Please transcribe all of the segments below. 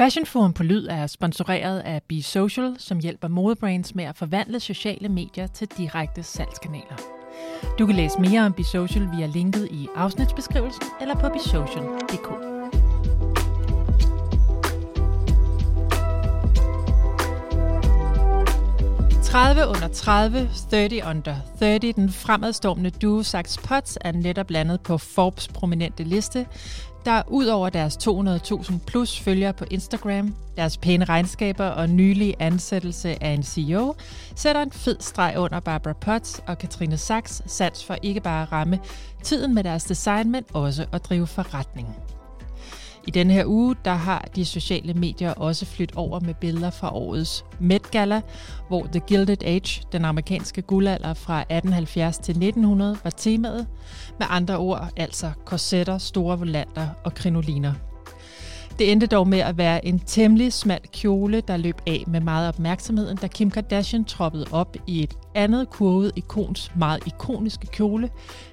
Fashion Forum på Lyd er sponsoreret af Be Social, som hjælper modebrands med at forvandle sociale medier til direkte salgskanaler. Du kan læse mere om Be Social via linket i afsnitsbeskrivelsen eller på besocial.dk. »30 under 30, 30 under 30, den fremadstormende duo Sax Potts er netop landet på Forbes prominente liste, der ud over deres 200.000 plus følgere på Instagram, deres pæne regnskaber og nylige ansættelse af en CEO, sætter en fed streg under Barbara Potts og Katrine Sachs sats for ikke bare at ramme tiden med deres design, men også at drive forretning. I denne her uge, der har de sociale medier også flyttet over med billeder fra årets Met Gala, hvor The Gilded Age, den amerikanske guldalder fra 1870 til 1900, var temaet. Med andre ord altså korsetter, store volanter og krinoliner. Det endte dog med at være en temmelig smal kjole, der løb af med meget opmærksomheden, da Kim Kardashian troppede op i et andet kurvet ikons meget ikoniske kjole,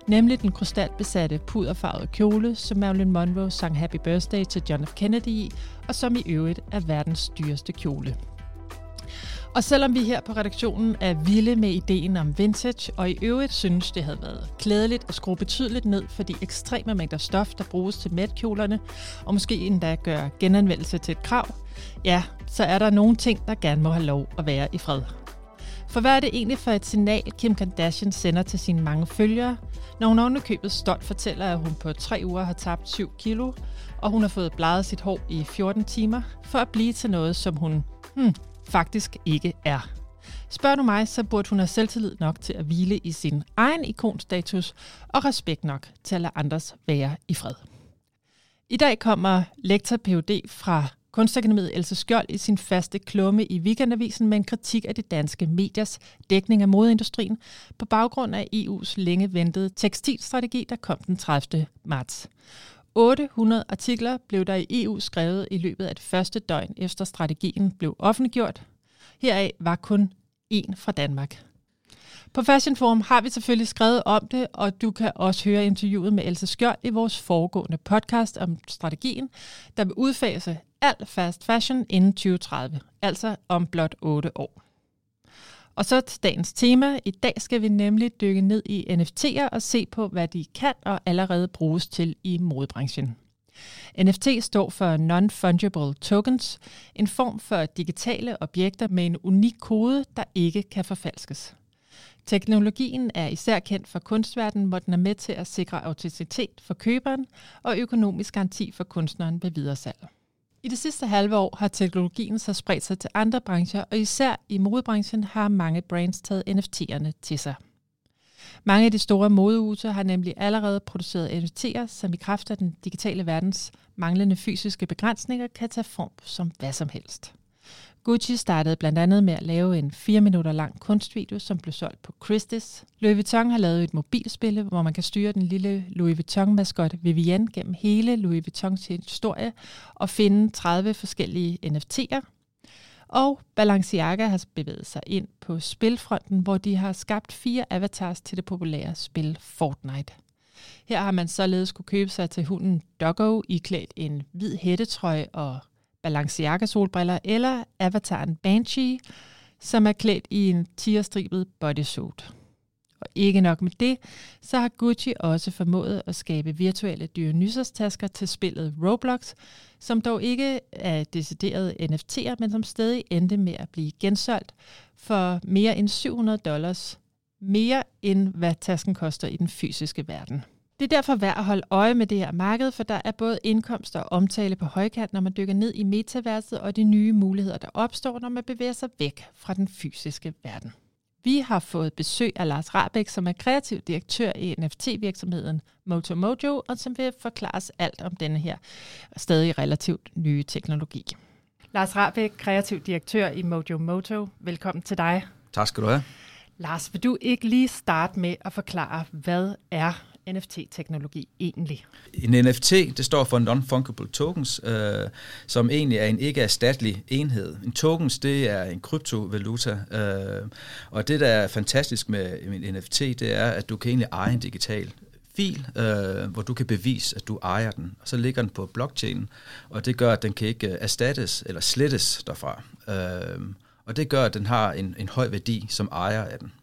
nemlig den krystalbesatte puderfarvede kjole, som Marilyn Monroe sang Happy Birthday til John F. Kennedy i, og som i øvrigt er verdens dyreste kjole. Og selvom vi her på redaktionen er vilde med ideen om vintage, og i øvrigt synes, det havde været klædeligt at skrue betydeligt ned for de ekstreme mængder stof, der bruges til mætkjolerne, og måske endda gøre genanvendelse til et krav, ja, så er der nogle ting, der gerne må have lov at være i fred. For hvad er det egentlig for et signal, Kim Kardashian sender til sine mange følgere, når hun ovenikøbet stolt fortæller, at hun på tre uger har tabt 7 kilo, og hun har fået bladet sit hår i 14 timer, for at blive til noget, som hun, hmm, faktisk ikke er. Spørger du mig, så burde hun have selvtillid nok til at hvile i sin egen ikonstatus og respekt nok til at lade andres være i fred. I dag kommer lektor Ph.D. fra Kunstakademiet Else Skjold i sin faste klumme i Weekendavisen med en kritik af de danske mediers dækning af modeindustrien på baggrund af EU's længe ventede tekstilstrategi, der kom den 30. marts. 800 artikler blev der i EU skrevet i løbet af det første døgn efter strategien blev offentliggjort. Heraf var kun en fra Danmark. På Fashion Forum har vi selvfølgelig skrevet om det, og du kan også høre interviewet med Else Skjold i vores foregående podcast om strategien, der vil udfase alt fast fashion inden 2030, altså om blot 8 år. Og så til dagens tema. I dag skal vi nemlig dykke ned i NFT'er og se på, hvad de kan og allerede bruges til i modebranchen. NFT står for Non-Fungible Tokens, en form for digitale objekter med en unik kode, der ikke kan forfalskes. Teknologien er især kendt for kunstverdenen, hvor den er med til at sikre autenticitet for køberen og økonomisk garanti for kunstneren ved videresalg. I det sidste halve år har teknologien så spredt sig til andre brancher, og især i modebranchen har mange brands taget NFT'erne til sig. Mange af de store modehuse har nemlig allerede produceret NFT'er, som i kraft af den digitale verdens manglende fysiske begrænsninger kan tage form som hvad som helst. Gucci startede blandt andet med at lave en 4 minutter lang kunstvideo, som blev solgt på Christie's. Louis Vuitton har lavet et mobilspil, hvor man kan styre den lille Louis Vuitton-maskot Vivienne gennem hele Louis Vuittons historie og finde 30 forskellige NFT'er. Og Balenciaga har bevæget sig ind på spilfronten, hvor de har skabt fire avatars til det populære spil Fortnite. Her har man således kunne købe sig til hunden Doggo, iklædt en hvid hættetrøje og Balenciaga solbriller eller avataren Banshee, som er klædt i en tierstribet bodysuit. Og ikke nok med det, så har Gucci også formået at skabe virtuelle Dionysos-tasker til spillet Roblox, som dog ikke er deciderede NFT'er, men som stadig endte med at blive gensolgt for mere end 700 dollars, mere end hvad tasken koster i den fysiske verden. Det er derfor værd at holde øje med det her marked, for der er både indkomster og omtale på højkant, når man dykker ned i metaverset, og de nye muligheder, der opstår, når man bevæger sig væk fra den fysiske verden. Vi har fået besøg af Lars Rabeck, som er kreativ direktør i NFT-virksomheden Moto Mojo, og som vil forklare os alt om denne her stadig relativt nye teknologi. Lars Rabeck, kreativ direktør i Mojo Moto. Velkommen til dig. Tak skal du have. Lars, vil du ikke lige starte med at forklare, hvad er NFT-teknologi egentlig? En NFT, det står for Non-Fungible Tokens, øh, som egentlig er en ikke-erstattelig enhed. En tokens, det er en kryptovaluta, øh, og det, der er fantastisk med en NFT, det er, at du kan egentlig eje en digital fil, øh, hvor du kan bevise, at du ejer den. Og så ligger den på blockchainen, og det gør, at den kan ikke erstattes eller slettes derfra. Øh, og det gør, at den har en, en høj værdi som ejer af den.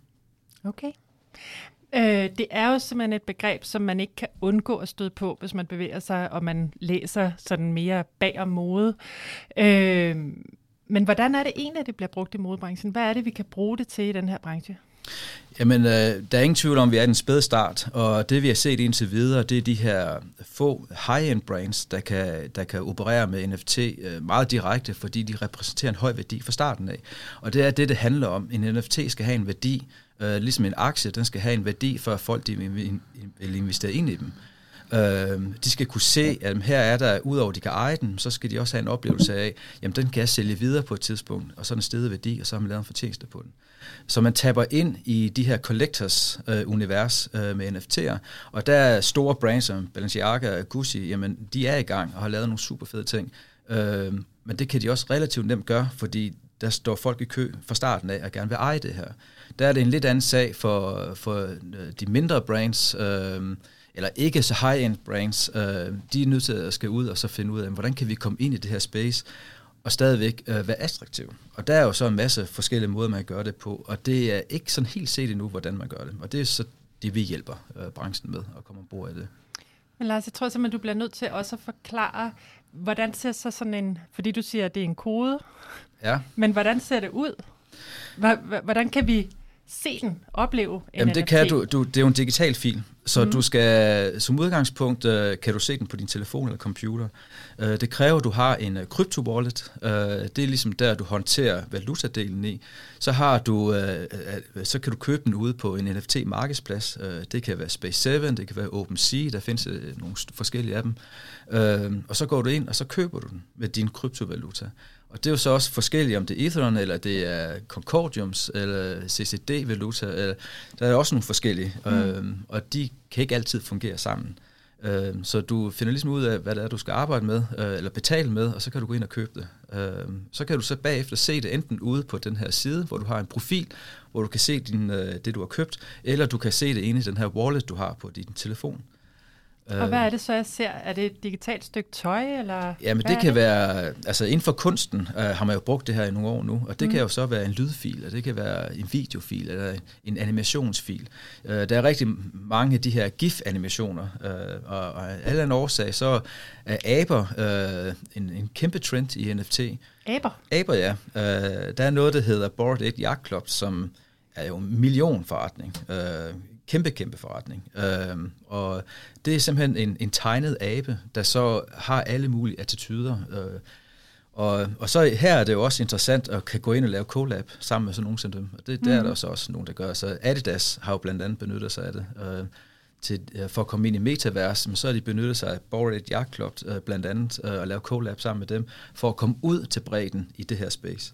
Okay. Øh, det er jo simpelthen et begreb, som man ikke kan undgå at støde på, hvis man bevæger sig, og man læser sådan mere bag om mode. Øh, men hvordan er det egentlig, at det bliver brugt i modebranchen? Hvad er det, vi kan bruge det til i den her branche? Jamen, øh, der er ingen tvivl om, at vi er i den spæde start, og det vi har set indtil videre, det er de her få high-end brands, der kan, der kan operere med NFT øh, meget direkte, fordi de repræsenterer en høj værdi fra starten af. Og det er det, det handler om. En NFT skal have en værdi, øh, ligesom en aktie, den skal have en værdi, før folk de vil, investere ind i dem. Øh, de skal kunne se, at her er der, udover at de kan eje den, så skal de også have en oplevelse af, jamen den kan jeg sælge videre på et tidspunkt, og så er den stedet værdi, og så har man lavet en fortjeneste på den. Så man taber ind i de her collectors øh, univers øh, med NFT'er, og der er store brands som Balenciaga og Gucci, jamen de er i gang og har lavet nogle super fede ting. Øh, men det kan de også relativt nemt gøre, fordi der står folk i kø fra starten af og gerne vil eje det her. Der er det en lidt anden sag for, for øh, de mindre brands, øh, eller ikke så high-end brands, øh, de er nødt til at skal ud og så finde ud af, hvordan kan vi komme ind i det her space, og stadigvæk øh, være attraktiv. Og der er jo så en masse forskellige måder, man gøre det på, og det er ikke sådan helt set endnu, hvordan man gør det. Og det er så det, vi hjælper øh, branchen med at komme ombord i det. Men Lars, jeg tror simpelthen, du bliver nødt til også at forklare, hvordan ser så sådan en, fordi du siger, at det er en kode, ja. men hvordan ser det ud? Hvordan kan vi se den, opleve en Jamen det kan du, du, det er jo en digital fil, så mm. du skal, som udgangspunkt uh, kan du se den på din telefon eller computer. Uh, det kræver, at du har en crypto wallet. Uh, det er ligesom der, du håndterer valutadelen i. Så har du, uh, uh, så kan du købe den ude på en NFT markedsplads. Uh, det kan være Space 7, det kan være OpenSea, der findes uh, nogle forskellige af dem. Uh, og så går du ind, og så køber du den med din kryptovaluta. Og det er jo så også forskelligt, om det er Ethereum, eller det er Concordiums, eller CCD-valuta. Eller, der er også nogle forskellige, mm. øhm, og de kan ikke altid fungere sammen. Øhm, så du finder ligesom ud af, hvad det er, du skal arbejde med, øh, eller betale med, og så kan du gå ind og købe det. Øhm, så kan du så bagefter se det enten ude på den her side, hvor du har en profil, hvor du kan se din, øh, det, du har købt, eller du kan se det inde i den her wallet, du har på din telefon. Og hvad er det så, jeg ser? Er det et digitalt stykke tøj? Eller Jamen det kan det? være, altså inden for kunsten uh, har man jo brugt det her i nogle år nu, og det mm. kan jo så være en lydfil, og det kan være en videofil, eller en animationsfil. Uh, der er rigtig mange af de her GIF-animationer, uh, og, og af alle en årsag, så er aber uh, en, en kæmpe trend i NFT. Aber? Aber, ja. Uh, der er noget, der hedder Board 8 Yacht Club, som er jo en millionforretning. Uh, kæmpe, kæmpe forretning. Øhm, og det er simpelthen en, en tegnet abe, der så har alle mulige attityder. Øh, og, og så her er det jo også interessant at kan gå ind og lave collab sammen med sådan nogle som dem. Og det, der mm. er der mhm. så også nogen, der gør. Så Adidas har jo blandt andet benyttet sig af det. Øh, til, for at komme ind i metavers, men så har de benyttet sig af Bored Yacht Club øh, blandt andet, øh, og lave collab sammen med dem, for at komme ud til bredden i det her space.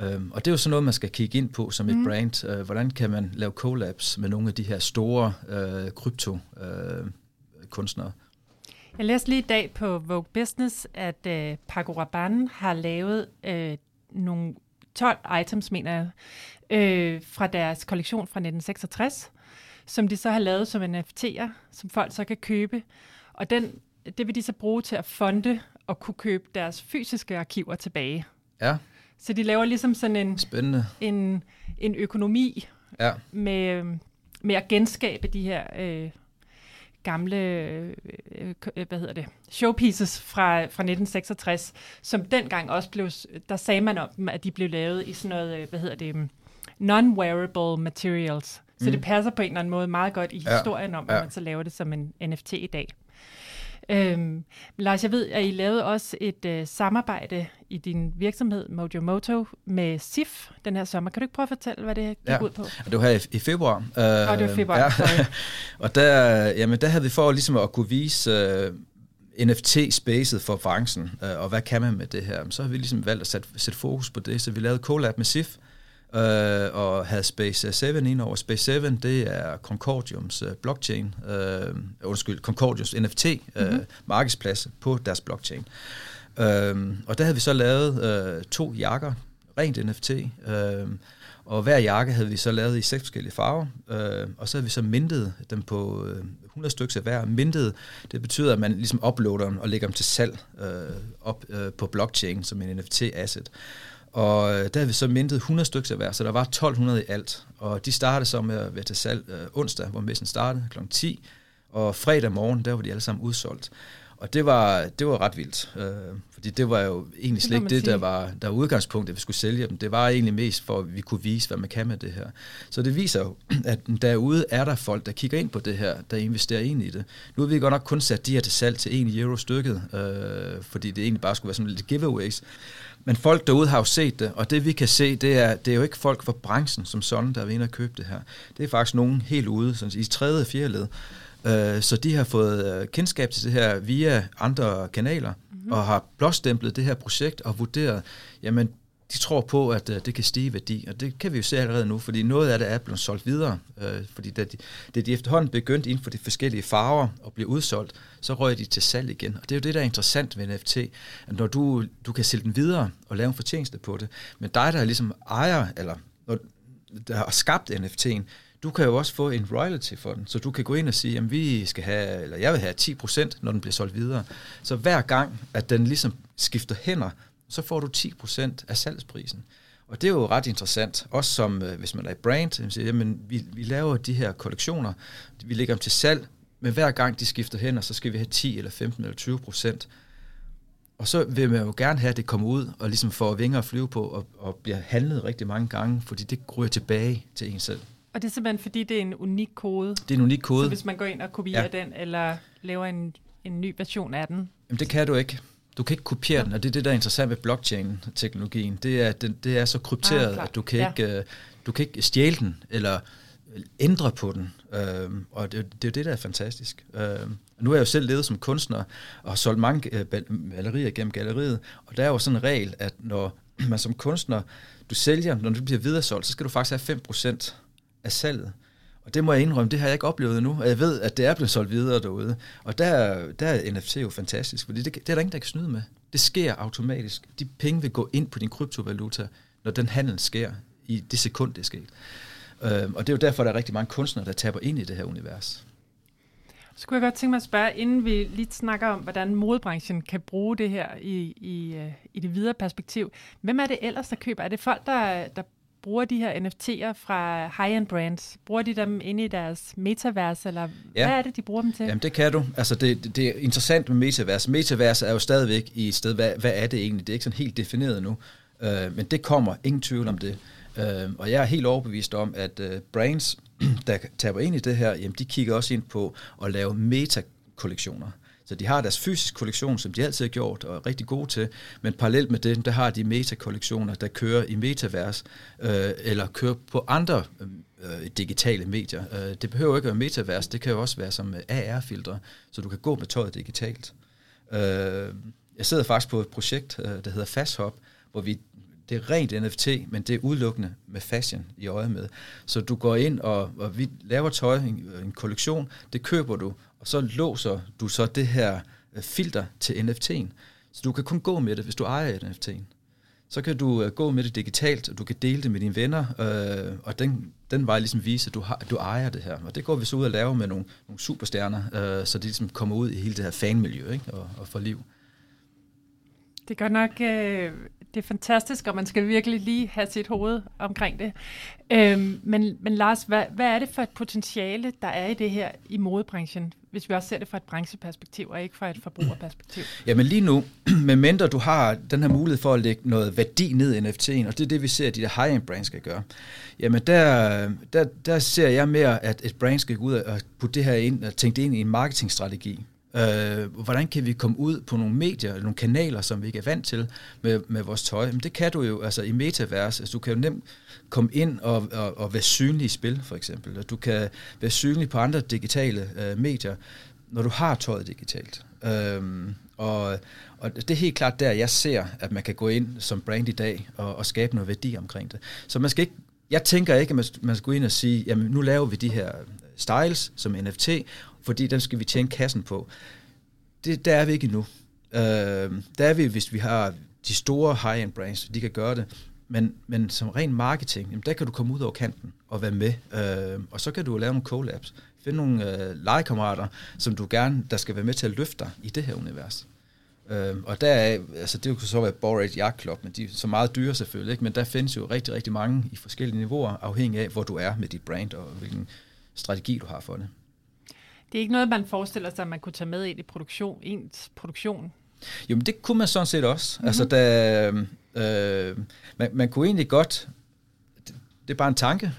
Øhm, og det er jo sådan noget, man skal kigge ind på som et mm. brand. Øh, hvordan kan man lave collabs med nogle af de her store øh, krypto-kunstnere? Øh, Jeg læste lige i dag på Vogue Business, at øh, Paco Rabanne har lavet øh, nogle 12 items, mener jeg, øh, fra deres kollektion fra 1966, som de så har lavet som NFT'er, som folk så kan købe. Og den, det vil de så bruge til at fonde og kunne købe deres fysiske arkiver tilbage. Ja. Så de laver ligesom sådan en, Spændende. en, en økonomi ja. med, med at genskabe de her øh, gamle øh, øh hvad hedder det, showpieces fra, fra 1966, som dengang også blev, der sagde man om dem, at de blev lavet i sådan noget, øh, hvad hedder det, non-wearable materials. Så mm. det passer på en eller anden måde meget godt i historien ja. om, at ja. man så laver det som en NFT i dag. Øhm, Lars, jeg ved, at I lavede også et øh, samarbejde i din virksomhed Mojo Moto med SIF den her sommer. Kan du ikke prøve at fortælle, hvad det gik ja. ud på? Det var her i, i februar. Uh, oh, det var februar, ja. Og der, jamen, der havde vi for ligesom at kunne vise uh, NFT-spacet for branchen, uh, og hvad kan man med det her? Så har vi ligesom valgt at sætte, sætte fokus på det, så vi lavede collab med SIF, øh, og havde Space 7 ind over. Space 7, det er Concordiums øh, blockchain, øh, undskyld, Concordiums NFT øh, mm-hmm. markedsplads på deres blockchain. Øh, og der havde vi så lavet øh, to jakker, rent NFT. Øh, og hver jakke havde vi så lavet i seks forskellige farver, øh, og så havde vi så mintet dem på øh, 100 stykker af hver. Mintet, det betyder, at man ligesom uploader dem og lægger dem til salg øh, op øh, på blockchain som en NFT-asset. Og øh, der havde vi så mintet 100 stykker af hver, så der var 1200 i alt. Og de startede så med at være til salg øh, onsdag, hvor messen startede kl. 10, og fredag morgen, der var de alle sammen udsolgt. Og det var, det var ret vildt, øh, fordi det var jo egentlig slet ikke det, der var, der var udgangspunktet, at vi skulle sælge dem. Det var egentlig mest for, at vi kunne vise, hvad man kan med det her. Så det viser jo, at derude er der folk, der kigger ind på det her, der investerer ind i det. Nu har vi godt nok kun sat de her til salg til 1 euro stykket, øh, fordi det egentlig bare skulle være sådan lidt giveaways. Men folk derude har jo set det, og det vi kan se, det er, det er jo ikke folk fra branchen som sådan, der er ved at købe det her. Det er faktisk nogen helt ude, sådan i tredje og fjerde led, Øh, så de har fået øh, kendskab til det her via andre kanaler, mm-hmm. og har blåstemplet det her projekt og vurderet, jamen de tror på, at uh, det kan stige i værdi, og det kan vi jo se allerede nu, fordi noget af det er blevet solgt videre, uh, fordi da de, da de efterhånden begyndte inden for de forskellige farver at blive udsolgt, så røg de til salg igen. Og det er jo det, der er interessant ved NFT, at når du, du kan sælge den videre og lave en fortjeneste på det, men dig, der er ligesom ejer, eller når, der har skabt NFT'en, du kan jo også få en royalty for den, så du kan gå ind og sige, at vi skal have, eller jeg vil have 10%, når den bliver solgt videre. Så hver gang, at den ligesom skifter hænder, så får du 10% af salgsprisen. Og det er jo ret interessant, også som øh, hvis man er i brand, så siger, jamen, vi, vi laver de her kollektioner, vi lægger dem til salg, men hver gang de skifter hænder, så skal vi have 10 eller 15 eller 20 procent. Og så vil man jo gerne have, at det kommer ud og ligesom får vinger at flyve på og, og bliver handlet rigtig mange gange, fordi det ryger tilbage til en selv. Og det er simpelthen, fordi det er en unik kode? Det er en unik kode. Så hvis man går ind og kopierer ja. den, eller laver en, en ny version af den? Jamen det kan du ikke. Du kan ikke kopiere ja. den, og det er det, der er interessant ved blockchain-teknologien. Det er, den, det er så krypteret, ah, at du kan, ja. ikke, uh, du kan ikke stjæle den, eller ændre på den. Uh, og det, det er jo det, der er fantastisk. Uh, nu er jeg jo selv levet som kunstner, og har solgt mange uh, malerier gennem galleriet, og der er jo sådan en regel, at når man som kunstner, du sælger, når du bliver videresolgt, så skal du faktisk have 5% af salget. Og det må jeg indrømme, det har jeg ikke oplevet endnu. Og jeg ved, at det er blevet solgt videre derude. Og der, der er NFT jo fantastisk, fordi det, det er der ingen, der kan snyde med. Det sker automatisk. De penge vil gå ind på din kryptovaluta, når den handel sker i det sekund, det er sket. Øh, og det er jo derfor, der er rigtig mange kunstnere, der taber ind i det her univers. Så kunne jeg godt tænke mig at spørge, inden vi lige snakker om, hvordan modebranchen kan bruge det her i, i, øh, i det videre perspektiv. Hvem er det ellers, der køber? Er det folk, der, der bruger de her NFT'er fra high-end brands? Bruger de dem inde i deres metavers, eller ja. hvad er det, de bruger dem til? Jamen, det kan du. Altså, det, det, det er interessant med metavers. Metavers er jo stadigvæk i et sted, hvad, hvad er det egentlig? Det er ikke sådan helt defineret nu, uh, men det kommer, ingen tvivl om det. Uh, og jeg er helt overbevist om, at uh, brands, der taber ind i det her, jamen, de kigger også ind på at lave meta-kollektioner. Så de har deres fysiske kollektion, som de altid har gjort og er rigtig gode til, men parallelt med det, der har de metakollektioner, der kører i metavers, øh, eller kører på andre øh, øh digitale medier. Øh, det behøver ikke at være metavers, det kan jo også være som øh, AR-filtre, så du kan gå med tøjet digitalt. Øh, jeg sidder faktisk på et projekt, øh, der hedder Fasthop, hvor vi det er rent NFT, men det er udelukkende med fashion i øje med. Så du går ind, og, og vi laver tøj, en, en kollektion, det køber du, og så låser du så det her øh, filter til NFT'en. Så du kan kun gå med det, hvis du ejer NFT'en. Så kan du øh, gå med det digitalt, og du kan dele det med dine venner, øh, og den, den vej ligesom vise, at du, har, at du ejer det her. Og det går vi så ud og lave med nogle, nogle superstjerner, øh, så de ligesom kommer ud i hele det her fanmiljø ikke? Og, og får liv. Det gør nok øh, det er fantastisk, og man skal virkelig lige have sit hoved omkring det. Øhm, men, men Lars, hvad, hvad er det for et potentiale, der er i det her i modebranchen, hvis vi også ser det fra et brancheperspektiv, og ikke fra et forbrugerperspektiv? Jamen lige nu, medmindre du har den her mulighed for at lægge noget værdi ned i NFT'en, og det er det, vi ser, at de der high-end brands skal gøre, jamen der, der, der ser jeg mere, at et brand skal gå ud og putte det her ind, og tænke det ind i en marketingstrategi. Øh, hvordan kan vi komme ud på nogle medier, nogle kanaler, som vi ikke er vant til med, med vores tøj? Men det kan du jo altså i metavers. Altså, du kan jo nemt komme ind og, og, og være synlig i spil, for eksempel. Du kan være synlig på andre digitale øh, medier, når du har tøjet digitalt. Øh, og, og det er helt klart der, jeg ser, at man kan gå ind som brand i dag og, og skabe noget værdi omkring det. Så man skal ikke jeg tænker ikke, at man skal gå ind og sige, jamen nu laver vi de her styles som NFT, fordi den skal vi tjene kassen på. Det, der er vi ikke endnu. Øh, der er vi, hvis vi har de store high-end brands, de kan gøre det. men, men som ren marketing, jamen, der kan du komme ud over kanten og være med. Øh, og så kan du lave nogle collabs. Finde nogle øh, legekammerater, som du gerne, der skal være med til at løfte dig i det her univers. Øh, og der er, altså det kunne så være Borage Yacht Club, men de er så meget dyre selvfølgelig, ikke? men der findes jo rigtig, rigtig mange i forskellige niveauer, afhængig af, hvor du er med dit brand og hvilken strategi du har for det. Det er ikke noget, man forestiller sig, at man kunne tage med ind i produktion, ens produktion? Jo, men det kunne man sådan set også. Mm-hmm. Altså, da, øh, man, man kunne egentlig godt det er bare en tanke.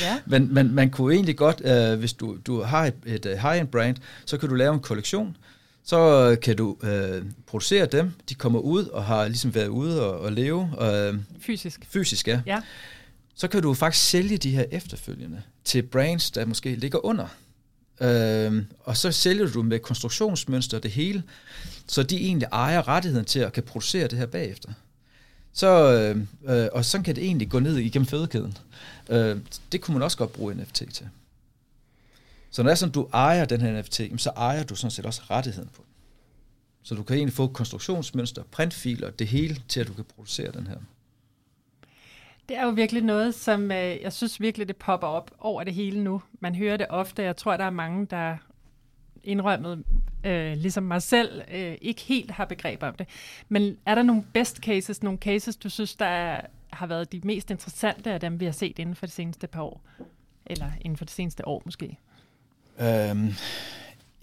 Ja. men, men man kunne egentlig godt, øh, hvis du, du har et, et øh, high-end brand, så kan du lave en kollektion, så kan du øh, producere dem, de kommer ud og har ligesom været ude og, og leve. Øh, fysisk. Fysisk, ja. ja. Så kan du faktisk sælge de her efterfølgende til brands, der måske ligger under. Øh, og så sælger du med konstruktionsmønster det hele, så de egentlig ejer rettigheden til at kan producere det her bagefter. Så, øh, øh, og så kan det egentlig gå ned igennem fødekæden. Øh, det kunne man også godt bruge NFT til. Så når det er sådan, du ejer den her NFT, så ejer du sådan set også rettigheden på den. Så du kan egentlig få konstruktionsmønster, printfiler, det hele til, at du kan producere den her. Det er jo virkelig noget, som øh, jeg synes virkelig, det popper op over det hele nu. Man hører det ofte. Jeg tror, der er mange, der indrømmet, øh, ligesom mig selv, øh, ikke helt har begreb om det. Men er der nogle best cases, nogle cases, du synes, der er, har været de mest interessante af dem, vi har set inden for de seneste par år? Eller inden for det seneste år måske? Øhm,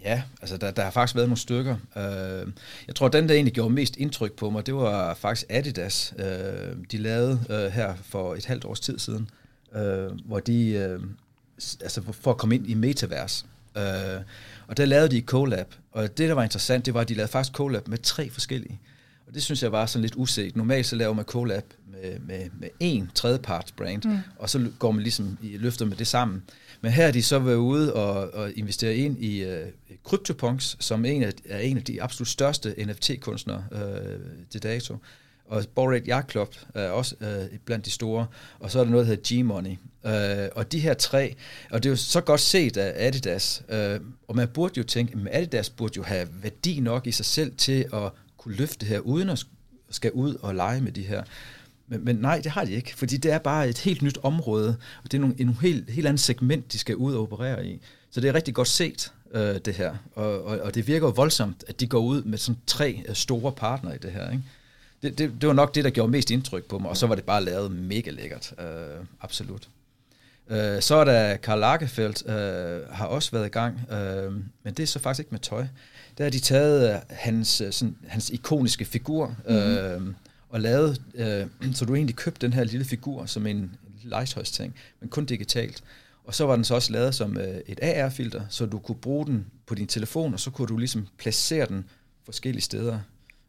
ja, altså der, der har faktisk været nogle stykker. Øh, jeg tror, den, der egentlig gjorde mest indtryk på mig, det var faktisk Adidas. Øh, de lavede øh, her for et halvt års tid siden, øh, hvor de, øh, altså for at komme ind i metavers. Øh, og der lavede de et collab, og det, der var interessant, det var, at de lavede faktisk collab med tre forskellige. Og det synes jeg var sådan lidt uset. Normalt så laver man collab med, med, med én tredjeparts brand, mm. og så går man ligesom i løfter med det sammen. Men her er de så været ude og, og investere ind i uh, CryptoPunks, som en af, er en af de absolut største NFT-kunstnere uh, øh, til dato. Og Bored Yacht Club er også uh, blandt de store. Og så er der noget, der hedder G-Money. Uh, og de her tre, og det er jo så godt set af Adidas, uh, og man burde jo tænke, at Adidas burde jo have værdi nok i sig selv til at kunne løfte det her, uden at skal ud og lege med de her. Men, men nej, det har de ikke, fordi det er bare et helt nyt område, og det er nogle, en helt, helt andet segment, de skal ud og operere i. Så det er rigtig godt set, øh, det her. Og, og, og det virker jo voldsomt, at de går ud med sådan tre øh, store partnere i det her. Ikke? Det, det, det var nok det, der gjorde mest indtryk på mig, og så var det bare lavet mega lækkert. Øh, absolut. Øh, så er der Karl Lagerfeldt, øh, har også været i gang, øh, men det er så faktisk ikke med tøj. Der har de taget øh, hans, øh, sådan, hans ikoniske figur, øh, mm-hmm og lavede, øh, så du egentlig købte den her lille figur som en, en legetøjsting, men kun digitalt. Og så var den så også lavet som øh, et AR-filter, så du kunne bruge den på din telefon, og så kunne du ligesom placere den forskellige steder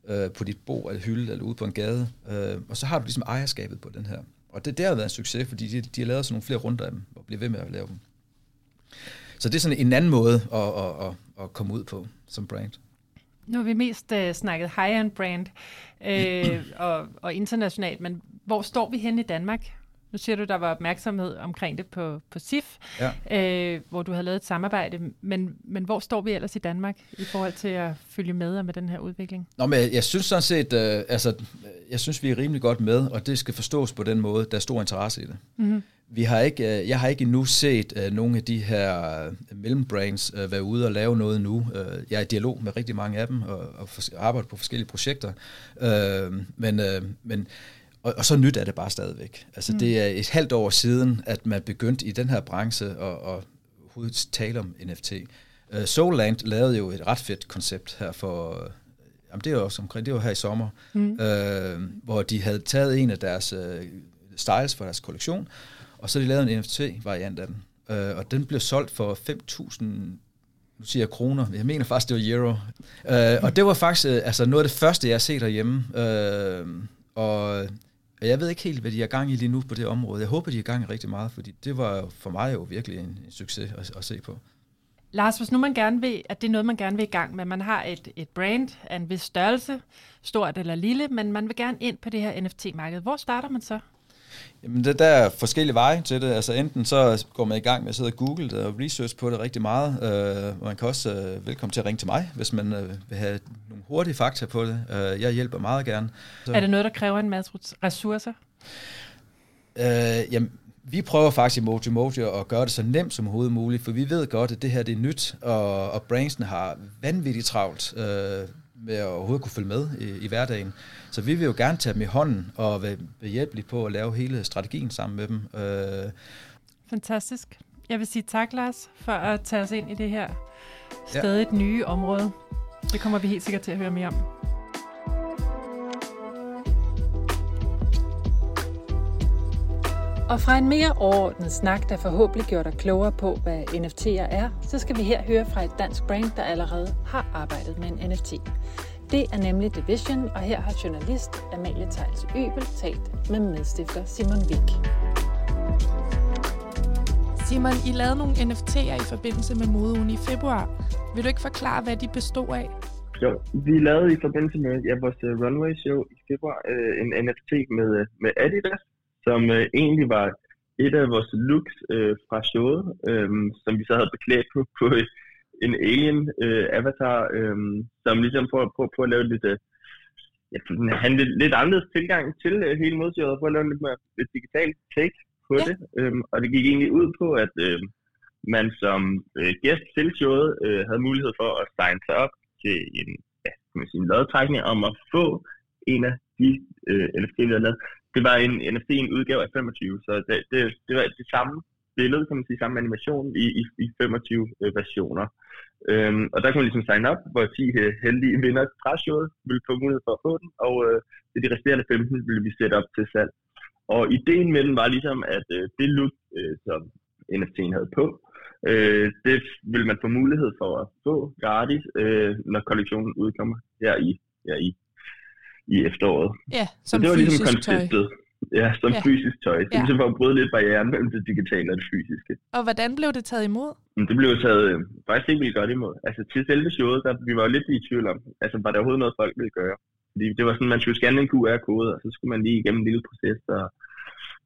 øh, på dit bord eller hylde eller ude på en gade. Øh, og så har du ligesom ejerskabet på den her. Og det der har været en succes, fordi de, de har lavet sådan nogle flere runder af dem, og bliver ved med at lave dem. Så det er sådan en anden måde at, at, at, at komme ud på som brand. Nu har vi mest uh, snakket high-end brand øh, og, og internationalt, men hvor står vi hen i Danmark? Nu siger du, der var opmærksomhed omkring det på, på SIF, ja. øh, hvor du har lavet et samarbejde, men, men hvor står vi ellers i Danmark i forhold til at følge med med den her udvikling? Nå, men jeg, jeg synes sådan set, øh, altså, jeg synes, vi er rimelig godt med, og det skal forstås på den måde, der er stor interesse i det. Mm-hmm. Vi har ikke, øh, jeg har ikke endnu set uh, nogle af de her uh, mellembrands uh, være ude og lave noget nu. Uh, jeg er i dialog med rigtig mange af dem og, og for, arbejder på forskellige projekter. Uh, men, uh, men og, og så nyt er det bare stadigvæk. Altså mm. det er et halvt år siden, at man begyndte i den her branche at, at tale om NFT. Uh, Soulland lavede jo et ret fedt koncept her for, uh, jamen det er også omkring, det var her i sommer, mm. uh, hvor de havde taget en af deres uh, styles for deres kollektion, og så har de lavet en NFT-variant af den. Øh, og den blev solgt for 5.000 nu siger jeg kroner, jeg mener faktisk, det var euro. Øh, og det var faktisk øh, altså noget af det første, jeg har set derhjemme. Øh, og jeg ved ikke helt, hvad de er gang i lige nu på det område. Jeg håber, de er gang i rigtig meget, fordi det var for mig jo virkelig en, en succes at, at se på. Lars, hvis nu man gerne vil, at det er noget, man gerne vil i gang med, man har et, et brand af en vis størrelse, stort eller lille, men man vil gerne ind på det her NFT-marked. Hvor starter man så? Jamen, det, der er forskellige veje til det. Altså, enten så går man i gang med at sidde og google det og research på det rigtig meget. Uh, man kan også uh, velkommen til at ringe til mig, hvis man uh, vil have nogle hurtige fakta på det. Uh, jeg hjælper meget gerne. Så. Er det noget, der kræver en masse ressourcer? Øh, jamen, vi prøver faktisk i Mojo Mojo at gøre det så nemt som overhovedet muligt, for vi ved godt, at det her det er nyt, og, og branchen har vanvittigt travlt øh, med at overhovedet kunne følge med i, i hverdagen. Så vi vil jo gerne tage dem i hånden og være behjælpelige på at lave hele strategien sammen med dem. Øh. Fantastisk. Jeg vil sige tak, Lars, for at tage os ind i det her stadig ja. nye område. Det kommer vi helt sikkert til at høre mere om. Og fra en mere overordnet snak, der forhåbentlig gør dig klogere på, hvad NFT'er er, så skal vi her høre fra et dansk brand, der allerede har arbejdet med en NFT. Det er nemlig Division, og her har journalist Amalie Tejls Øbel talt med medstifter Simon Wik. Simon, I lavede nogle NFT'er i forbindelse med modeugen i februar. Vil du ikke forklare, hvad de bestod af? Jo, vi lavede i forbindelse med ja, vores runway show i februar uh, en NFT med, uh, med Adidas, som uh, egentlig var et af vores looks uh, fra showet, um, som vi så havde beklædt på, på en alien uh, avatar, um, som ligesom prøver på, på at lave lidt, ja, han lidt, lidt anderledes tilgang til uh, hele modshowet, og prøve at lave lidt mere lidt digitalt take på ja. det. Um, og det gik egentlig ud på, at uh, man som uh, gæst til showet uh, havde mulighed for at signe sig op til en, ja, kan man sige, en lodtrækning om at få en af de uh, NFT'er, vi havde lavet. Det var en NFT, en udgave af 25, så det, det, det var det samme billede, kan man sige, samme animation i, i, i 25 øh, versioner. Øhm, og der kunne man ligesom sign op, hvor 10 øh, heldige vinder fra showet ville få mulighed for at få den, og øh, de resterende 15 ville vi sætte op til salg. Og ideen med den var ligesom, at øh, det look, øh, som NFT'en havde på, øh, det vil man få mulighed for at få gratis, øh, når kollektionen udkommer her i, her i, i efteråret. Ja, som Så det var ligesom konceptet. Ja, som ja. fysisk tøj. Det er ja. ligesom for at bryde lidt barrieren mellem det digitale og det fysiske. Og hvordan blev det taget imod? Det blev taget øh, faktisk ikke vildt godt imod. Altså til selve showet, der, vi var lidt i tvivl om, altså var der overhovedet noget, folk ville gøre. Fordi det var sådan, man skulle scanne en QR-kode, og så skulle man lige igennem en lille proces, og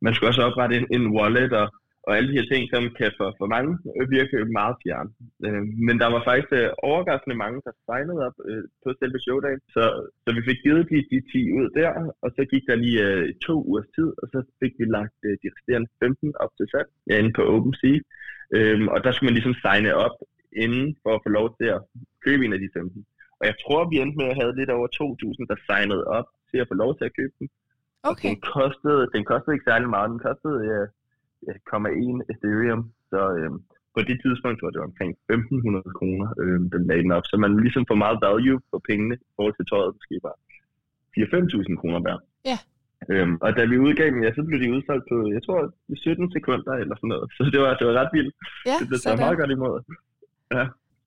man skulle også oprette en, en wallet, og, og alle de her ting, som kan for, for mange virke meget fjern. Øh, men der var faktisk øh, overraskende mange, der signede op øh, på selve showdagen, så, så vi fik givet de, de 10 ud der, og så gik der lige øh, to ugers tid, og så fik vi lagt øh, de resterende 15 op til salg, ja, inde på OpenSea. Øh, og der skulle man ligesom signe op inden for at få lov til at købe en af de 15. Og jeg tror, vi endte med at have lidt over 2.000, der signede op til at få lov til at købe den. Okay. Den kostede, den kostede ikke særlig meget. Den kostede ja, 0,1 Ethereum. Så øh, på det tidspunkt var det omkring 1.500 kroner, øh, den lagde den op. Så man ligesom får meget value for pengene i forhold til tøjet, måske bare 4-5.000 kroner hver. Ja. Øhm, og da vi udgav dem, ja, så blev de udsolgt på, jeg tror, 17 sekunder eller sådan noget. Så det var, det var ret vildt. Ja, det blev taget meget godt imod. Ja.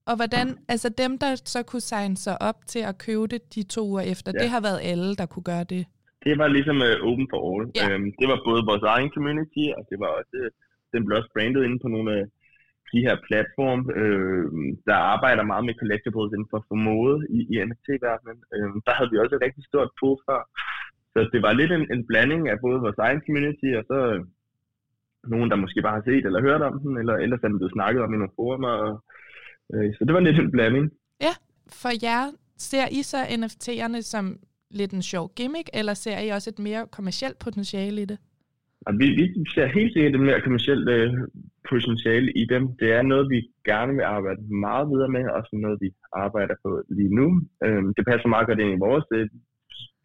Og hvordan, altså dem, der så kunne signe sig op til at købe det de to uger efter, ja. det har været alle, der kunne gøre det? Det var ligesom uh, open for all. Ja. Øhm, det var både vores egen community, og det var også, uh, den blev også brandet inde på nogle af de her platform, øh, der arbejder meget med collectibles inden for, for mode i, i NFT-verdenen. Øh, der havde vi også et rigtig stort pool for. Så det var lidt en, en blanding af både vores egen community, og så øh, nogen, der måske bare har set eller hørt om den, eller ellers er den blevet snakket om i nogle forumer. Og, øh, så det var lidt en blanding. Ja, for jer, ser I så NFT'erne som lidt en sjov gimmick, eller ser I også et mere kommercielt potentiale i det? Og vi, vi ser helt sikkert et mere kommersielt øh, potentiale i dem. Det er noget, vi gerne vil arbejde meget videre med, og sådan noget, vi arbejder på lige nu. Øh, det passer meget godt ind i vores øh,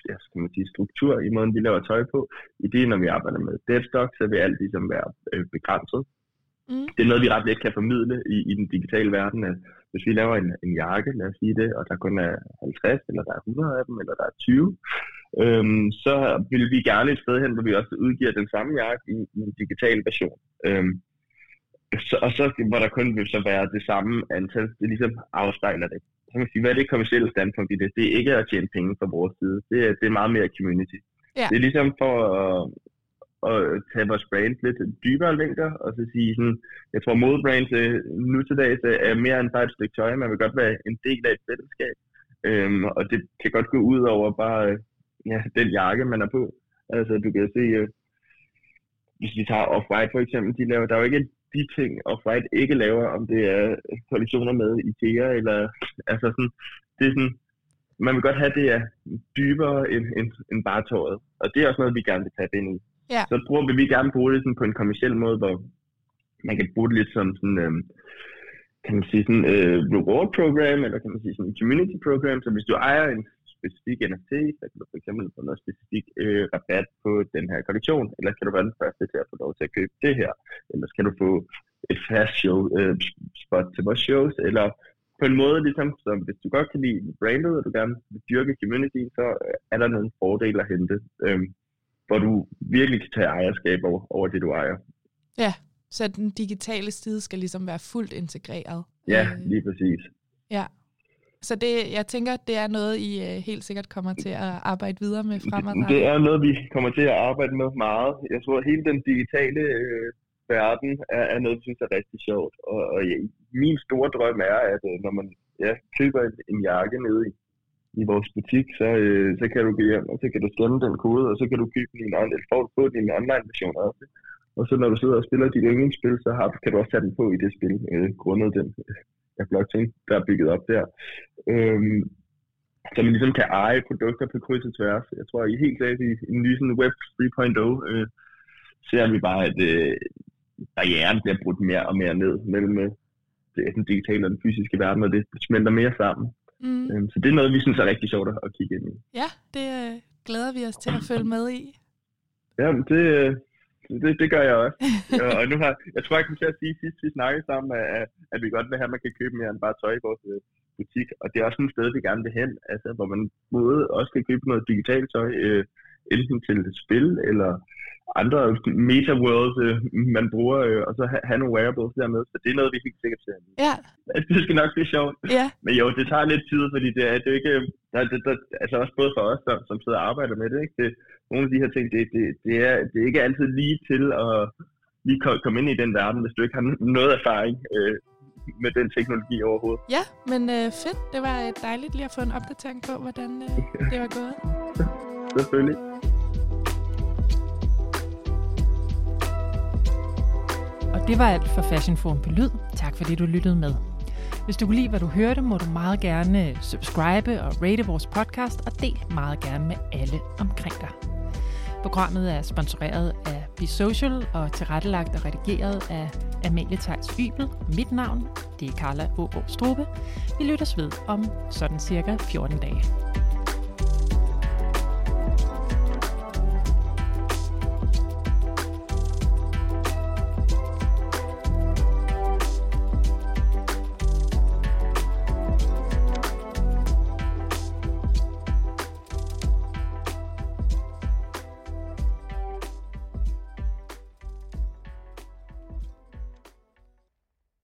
ja, skal man sige, struktur i måden, vi laver tøj på. I det, når vi arbejder med deadstock, så vil alt ligesom være øh, begrænset. Mm. Det er noget, vi ret let kan formidle i, i den digitale verden. At hvis vi laver en, en jakke, lad os sige det, og der kun er 50, eller der er 100 af dem, eller der er 20, øhm, så vil vi gerne et sted hen, hvor vi også udgiver den samme jakke i, i en digital version. Øhm, så, og så hvor der kun vil så være det samme antal, det ligesom afspejler det. Så kan man sige, hvad er det kommersielle standpunkt i det? Det er ikke at tjene penge fra vores side. Det er, det er meget mere community. Ja. Det er ligesom for at, at tage vores brand lidt dybere længder, og så sige sådan, jeg tror modebrands øh, nu til dags øh, er mere end bare et stykke tøj, man vil godt være en del af et fællesskab. Øhm, og det kan godt gå ud over bare øh, ja, den jakke, man er på. Altså, du kan se, hvis vi tager Off-White for eksempel, de laver, der er jo ikke de ting, Off-White ikke laver, om det er kollektioner med IKEA, eller altså sådan, det er sådan, man vil godt have, det er dybere end, end, end bare tåret. Og det er også noget, vi gerne vil tage ind i. Ja. Så tror vi, vi gerne bruge det sådan på en kommersiel måde, hvor man kan bruge det lidt som sådan, øh, kan man sige sådan øh, reward program, eller kan man sige sådan community program. Så hvis du ejer en specifik NFT, så kan du for eksempel få noget specifik øh, rabat på den her kollektion, eller kan du være den første til at få lov til at købe det her, eller kan du få et fast show, øh, spot til vores shows, eller på en måde, ligesom, som hvis du godt kan lide brandet, og du gerne vil dyrke community, så er der nogle fordele at hente, øh, hvor du virkelig kan tage ejerskab over, over det, du ejer. Ja, så den digitale side skal ligesom være fuldt integreret. Ja, Øh, lige præcis. Ja. Så det, jeg tænker, det er noget, I øh, helt sikkert kommer til at arbejde videre med fremadrettet. Det er noget, vi kommer til at arbejde med meget. Jeg tror, at hele den digitale øh, verden er, er noget, vi synes er rigtig sjovt. Og, og ja, min store drøm er, at øh, når man ja, køber en, en jakke nede i, i vores butik, så, øh, så kan du gå hjem, og så kan du scanne den kode, og så kan du købe din online, få, få den i online version også. Og så når du sidder og spiller dit yndlingsspil, så har, kan du også tage den på i det spil, øh, grundet den øh, blockchain, der er bygget op der. Øhm, så man ligesom kan eje produkter på kryds og tværs. Jeg tror, i helt klart i en ny sådan Web 3.0 øh, ser vi bare, at øh, barrieren bliver brudt mere og mere ned mellem øh, den digitale og den fysiske verden, og det smelter mere sammen. Mm. Øhm, så det er noget, vi synes er rigtig sjovt at, kigge ind i. Ja, det øh, glæder vi os til at følge med i. Ja, det, øh, det, det gør jeg også. og, og nu har, jeg tror, jeg kom til at sige sidst, vi snakkede sammen, at, at vi godt vil have, at man kan købe mere end bare tøj i vores øh, butik. Og det er også et sted, vi gerne vil hen, altså, hvor man både også kan købe noget digitalt tøj, øh, enten til et spil, eller andre meta-worlds, øh, man bruger, øh, og så have, nogle wearables dernede. Så det er noget, vi helt sikkert ser. Ja, Det skal nok blive sjovt. ja, Men jo, det tager lidt tid, fordi det er, det er ikke, der, det, der, altså også både for os, som, som sidder og arbejder med det, ikke? det nogle af de her ting, det, det, det, er, det er ikke altid lige til at lige ko- komme ind i den verden, hvis du ikke har noget erfaring øh, med den teknologi overhovedet. ja, men øh, fedt. Det var øh, dejligt lige at få en opdatering på, hvordan øh, det var gået. Selvfølgelig. Og det var alt for Fashion Forum på Lyd. Tak fordi du lyttede med. Hvis du kunne lide, hvad du hørte, må du meget gerne subscribe og rate vores podcast, og del meget gerne med alle omkring dig. Programmet er sponsoreret af Be Social og tilrettelagt og redigeret af Amalie Theis Ybel. Mit navn, det er Carla Ågaard Strube. Vi lyttes ved om sådan cirka 14 dage.